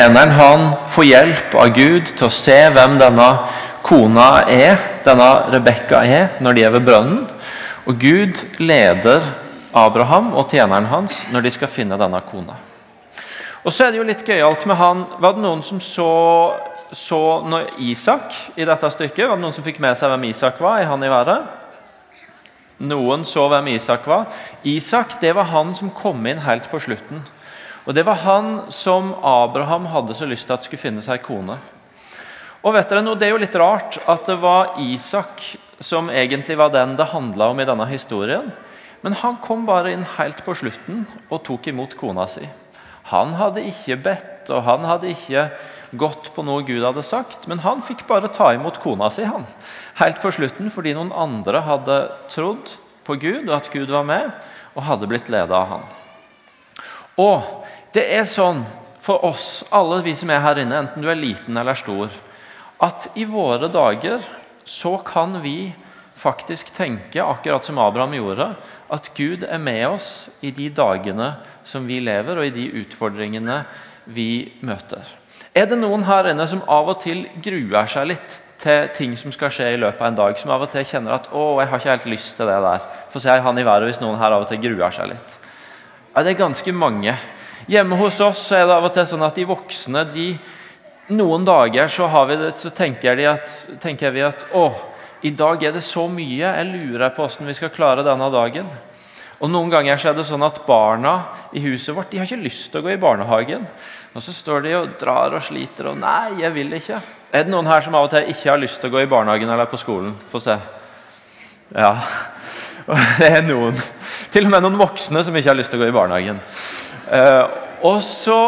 tjeneren han får hjelp av Gud til å se hvem denne kona er, denne Rebekka er, når de er ved brønnen. Og Gud leder Abraham og tjeneren hans når de skal finne denne kona. Og så er det jo litt gøyalt med han Var det noen som så, så Isak i dette stykket? Var det noen som fikk med seg hvem Isak var? i han i været? Noen så hvem Isak var. Isak det var han som kom inn helt på slutten. Og Det var han som Abraham hadde så lyst til at skulle finne seg kone. Og vet dere noe, Det er jo litt rart at det var Isak som egentlig var den det handla om i denne historien. Men han kom bare inn helt på slutten og tok imot kona si. Han hadde ikke bedt, og han hadde ikke gått på noe Gud hadde sagt, men han fikk bare ta imot kona si han, helt på slutten, fordi noen andre hadde trodd på Gud, og at Gud var med, og hadde blitt ledet av han. Og det er sånn for oss, alle vi som er her inne, enten du er liten eller stor, at i våre dager så kan vi faktisk tenke, akkurat som Abraham gjorde, at Gud er med oss i de dagene som vi lever, og i de utfordringene vi møter. Er det noen her inne som av og til gruer seg litt til ting som skal skje i løpet av en dag? Som av og til kjenner at 'å, jeg har ikke helt lyst til det der'? Få se han i været hvis noen her av og til gruer seg litt. Ja, Det er ganske mange. Hjemme hos oss er det av og til sånn at de voksne de, Noen dager så, det, så tenker, at, tenker vi at 'å, i dag er det så mye. Jeg lurer på hvordan vi skal klare denne dagen. Og Noen ganger så er det sånn at barna i huset vårt de har ikke lyst til å gå i barnehagen. Og så står de og drar og sliter og 'Nei, jeg vil ikke'. Er det noen her som av og til ikke har lyst til å gå i barnehagen eller på skolen? Få se. Ja, det er noen. Til og med noen voksne som ikke har lyst til å gå i barnehagen. Uh, og så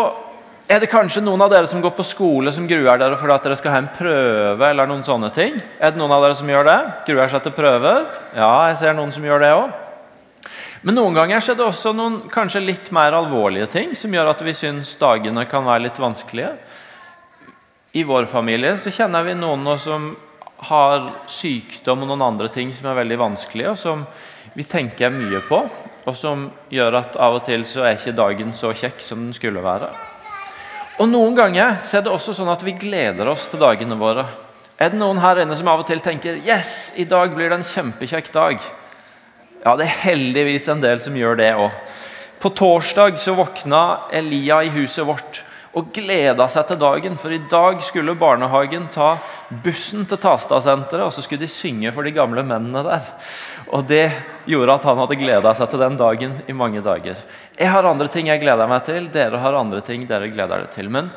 er det kanskje noen av dere som går på skole som gruer dere for at dere skal ha en prøve? eller noen sånne ting? Er det noen av dere som gjør det? Gruer seg til prøver? Ja, jeg ser noen som gjør det òg. Men noen ganger er det også noen kanskje litt mer alvorlige ting som gjør at vi syns dagene kan være litt vanskelige. I vår familie så kjenner vi noen som har sykdom og noen andre ting som er veldig vanskelige, og som vi tenker mye på, og som gjør at av og til så er ikke dagen så kjekk som den skulle være. Og Noen ganger så er det også sånn at vi gleder oss til dagene våre. Er det noen her inne som av og til tenker yes, i dag blir det en kjempekjekk dag? Ja, det er heldigvis en del som gjør det òg. På torsdag så våkna Elia i huset vårt og gleda seg til dagen. For i dag skulle barnehagen ta bussen til Tastad-senteret, og så skulle de synge for de gamle mennene der. Og Det gjorde at han hadde gleda seg til den dagen i mange dager. Jeg har andre ting jeg gleder meg til, dere har andre ting dere gleder dere til. Men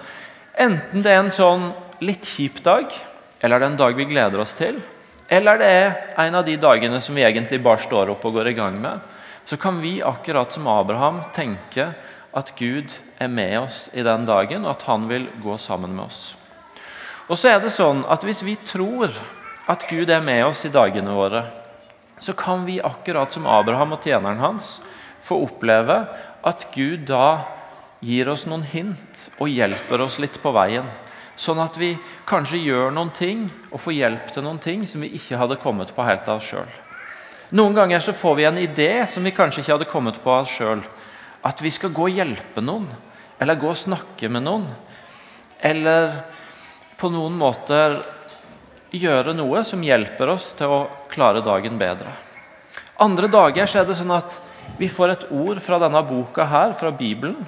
enten det er en sånn litt kjip dag, eller det er en dag vi gleder oss til, eller det er en av de dagene som vi egentlig bare står opp og går i gang med, så kan vi akkurat som Abraham tenke at Gud er med oss i den dagen, og at han vil gå sammen med oss. Og så er det sånn at Hvis vi tror at Gud er med oss i dagene våre, så kan vi akkurat som Abraham og tjeneren hans få oppleve at Gud da gir oss noen hint og hjelper oss litt på veien. Sånn at vi kanskje gjør noen ting og får hjelp til noen ting som vi ikke hadde kommet på helt av oss sjøl. Noen ganger så får vi en idé som vi kanskje ikke hadde kommet på av oss sjøl. At vi skal gå og hjelpe noen, eller gå og snakke med noen. Eller på noen måter gjøre noe som hjelper oss til å klare dagen bedre. Andre dager så er det sånn at vi får et ord fra denne boka her, fra Bibelen.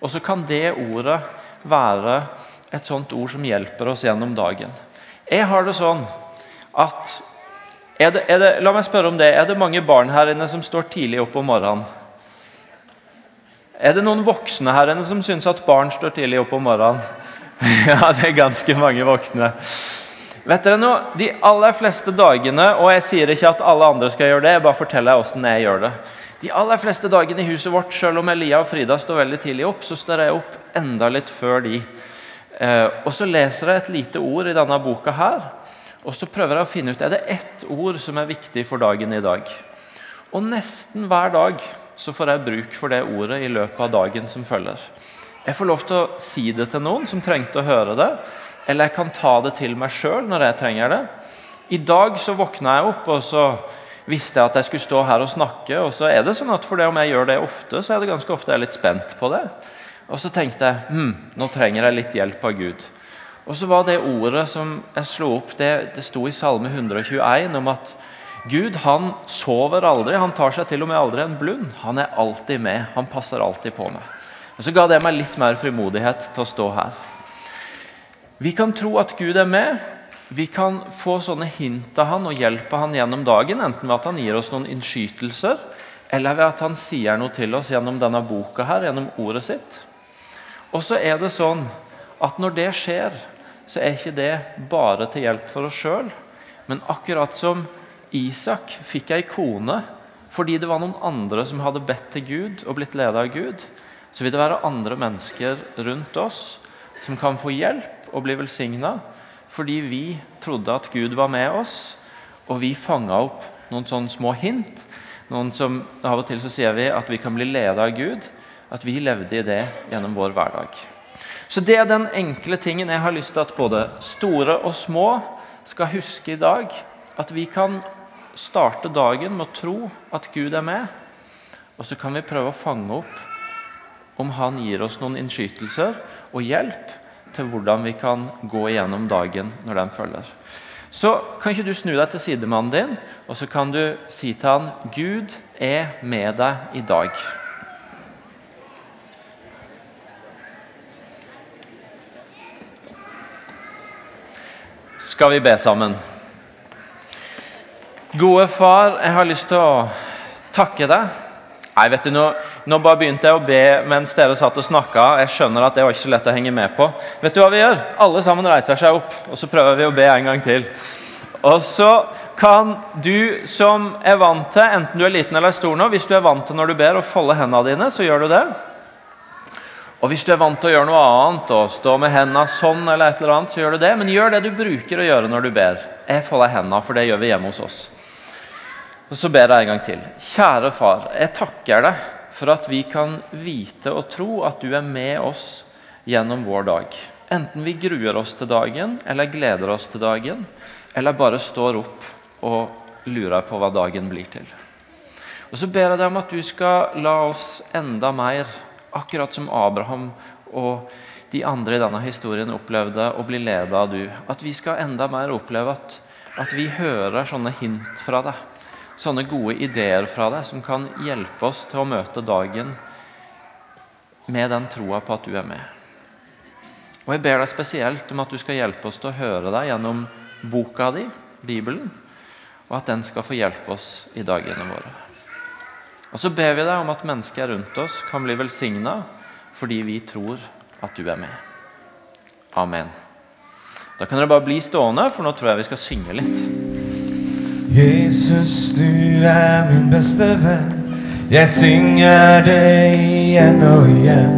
Og så kan det ordet være et sånt ord som hjelper oss gjennom dagen. Jeg har det sånn at er det, er det, La meg spørre om det. Er det mange barn her inne som står tidlig opp om morgenen? Er det noen voksne her inne som syns at barn står tidlig opp om morgenen? Ja, det er ganske mange voksne. Vet dere noe? De aller fleste dagene, og jeg sier ikke at alle andre skal gjøre det, jeg bare forteller hvordan jeg gjør det. De aller fleste dagene i huset vårt, selv om Elia og Frida står veldig tidlig opp, så står jeg opp enda litt før de. Eh, og så leser jeg et lite ord i denne boka her, og så prøver jeg å finne ut er det ett ord som er viktig for dagen i dag. Og nesten hver dag så får jeg bruk for det ordet i løpet av dagen som følger. Jeg får lov til å si det til noen som trengte å høre det, eller jeg kan ta det til meg sjøl når jeg trenger det. I dag så våkna jeg opp, og så visste jeg at jeg skulle stå her og snakke. Og så er det sånn at for det om jeg gjør det ofte, så er det ganske ofte jeg er litt spent på det. Og så tenkte jeg hm, nå trenger jeg litt hjelp av Gud. Og så var det ordet som jeg slo opp, det, det sto i Salme 121 om at Gud han sover aldri. Han tar seg til og med aldri en blund. Han er alltid med. Han passer alltid på meg. Og Så ga det meg litt mer frimodighet til å stå her. Vi kan tro at Gud er med. Vi kan få sånne hint av han og hjelpe han gjennom dagen, enten ved at han gir oss noen innskytelser, eller ved at han sier noe til oss gjennom denne boka her, gjennom ordet sitt. Og så er det sånn at når det skjer, så er ikke det bare til hjelp for oss sjøl. Men akkurat som Isak fikk ei kone fordi det var noen andre som hadde bedt til Gud og blitt ledet av Gud, så vil det være andre mennesker rundt oss som kan få hjelp og bli velsigna fordi vi trodde at Gud var med oss, og vi fanga opp noen sånne små hint. Noen som Av og til så sier vi at vi kan bli ledet av Gud. At vi levde i det gjennom vår hverdag. Så Det er den enkle tingen jeg har lyst til at både store og små skal huske i dag. At vi kan starte dagen med å tro at Gud er med. Og så kan vi prøve å fange opp om Han gir oss noen innskytelser og hjelp til hvordan vi kan gå igjennom dagen når den følger. Så kan ikke du snu deg til sidemannen din, og så kan du si til han Gud er med deg i dag. Skal vi be sammen? Gode far, jeg har lyst til å takke deg Nei, vet du, nå, nå, bare begynte jeg å be mens dere satt og snakka. Jeg skjønner at det var ikke så lett å henge med på. Vet du hva vi gjør? Alle sammen reiser seg opp, og så prøver vi å be en gang til. Og så kan du som er vant til, enten du er liten eller stor nå Hvis du er vant til når du ber, å folde hendene dine, så gjør du det. Og hvis du er vant til å gjøre noe annet, og stå med hendene sånn, eller et eller annet, så gjør du det. Men gjør det du bruker å gjøre når du ber. Jeg folder hendene, for det gjør vi hjemme hos oss. Og Så ber jeg en gang til. Kjære far, jeg takker deg for at vi kan vite og tro at du er med oss gjennom vår dag. Enten vi gruer oss til dagen, eller gleder oss til dagen, eller bare står opp og lurer på hva dagen blir til. Og Så ber jeg deg om at du skal la oss enda mer, akkurat som Abraham og de andre i denne historien opplevde å bli ledet av du. At vi skal enda mer oppleve at, at vi hører sånne hint fra deg sånne gode ideer fra deg som kan hjelpe oss til å møte dagen med den troa på at du er med. Og Jeg ber deg spesielt om at du skal hjelpe oss til å høre deg gjennom boka di, Bibelen, og at den skal få hjelpe oss i dagene våre. Og Så ber vi deg om at mennesker rundt oss kan bli velsigna fordi vi tror at du er med. Amen. Da kan dere bare bli stående, for nå tror jeg vi skal synge litt. Jesus, du er min beste venn. Jeg synger det igjen og igjen.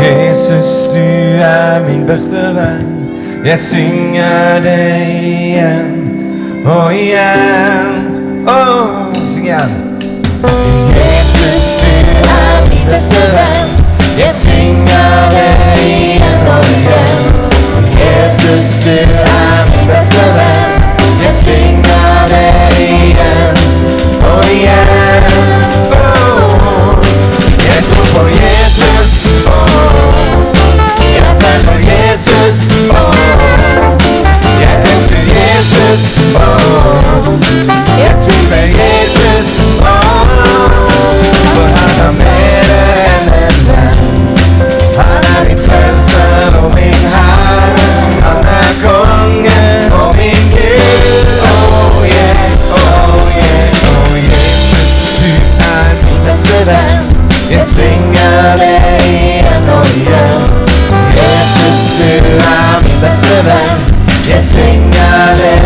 Jesus, du er min beste venn. Jeg synger det igjen og igjen. Oh, syng igjen. Jesus, du er min beste venn. Jeg synger det igjen og igjen. Jesus, du er min beste venn. Jeg synger og igjen. Navidades.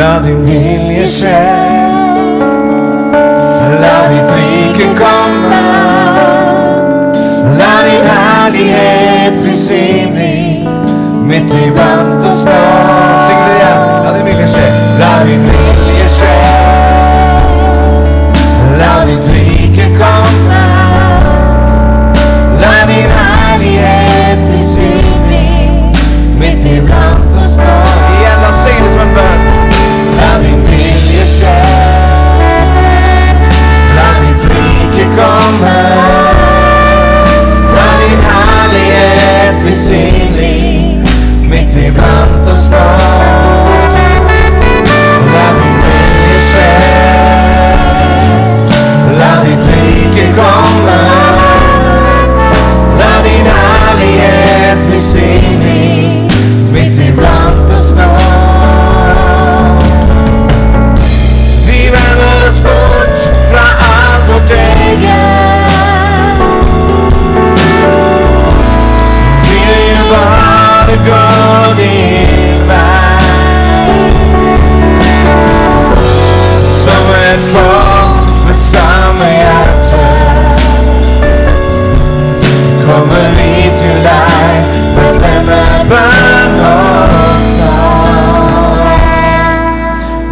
La din vilje skje. La ditt rike komme. La din herlighet bli synlig midt iblant oss nå. Syng det igjen. La din vilje skje. La din vilje skje. La ditt rike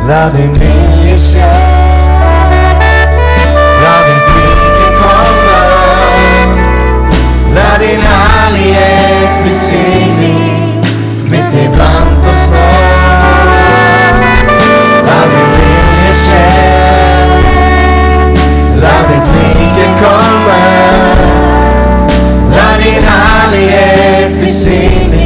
La din vilje skje. La ditt rike komme. La din herlighet bli synlig midt iblant oss nå. La din vilje skje. La ditt rike komme. La din herlighet bli synlig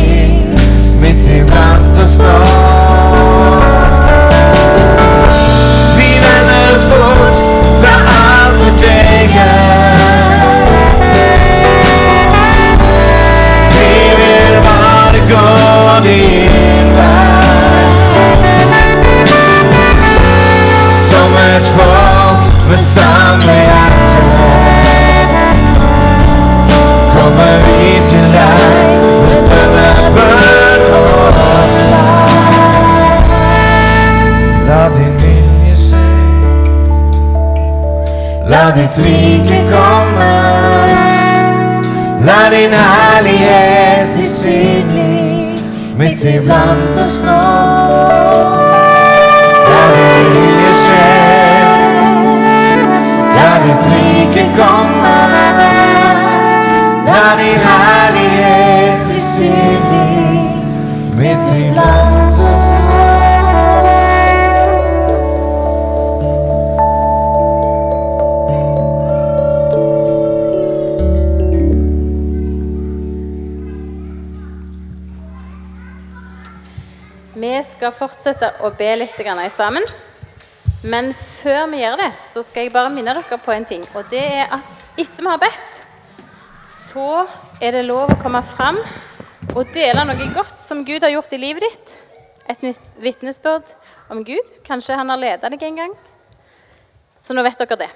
ditt rike komme. La din herlighet bli synlig midt iblant oss nå. La din vilje skje. La ditt rike komme. La din herlighet bli synlig midt iblant fortsette å be litt sammen. Men før vi gjør det, så skal jeg bare minne dere på en ting. Og det er at etter vi har bedt, så er det lov å komme fram og dele noe godt som Gud har gjort i livet ditt. Et vitnesbyrd om Gud. Kanskje han har ledet deg en gang. Så nå vet dere det.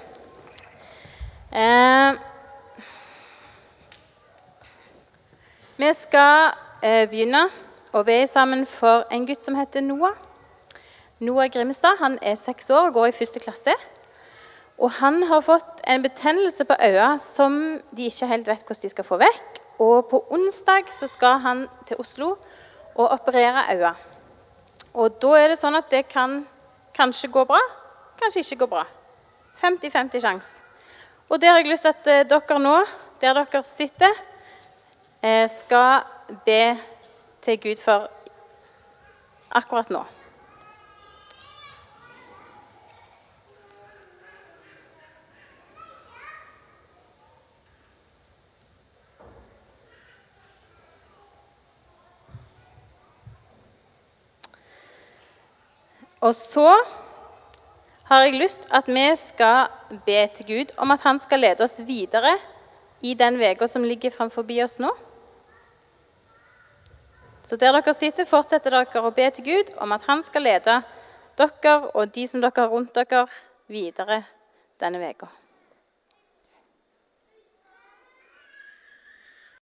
Eh, vi skal eh, begynne å er sammen for en gutt som heter Noah. Noah Grimstad han er seks år og går i første klasse. Og han har fått en betennelse på øya som de ikke helt vet hvordan de skal få vekk. Og på onsdag så skal han til Oslo og operere øya. Og da er det sånn at det kan kanskje gå bra, kanskje ikke gå bra. 50-50 sjanse. Og det har jeg lyst til at eh, dere nå, der dere sitter, eh, skal be til Gud for akkurat nå. Og så har jeg lyst at vi skal be til Gud om at han skal lede oss videre i den uka som ligger framfor oss nå. Så der dere sitter, fortsetter dere å be til Gud om at han skal lede dere og de som dere har rundt dere, videre denne uka.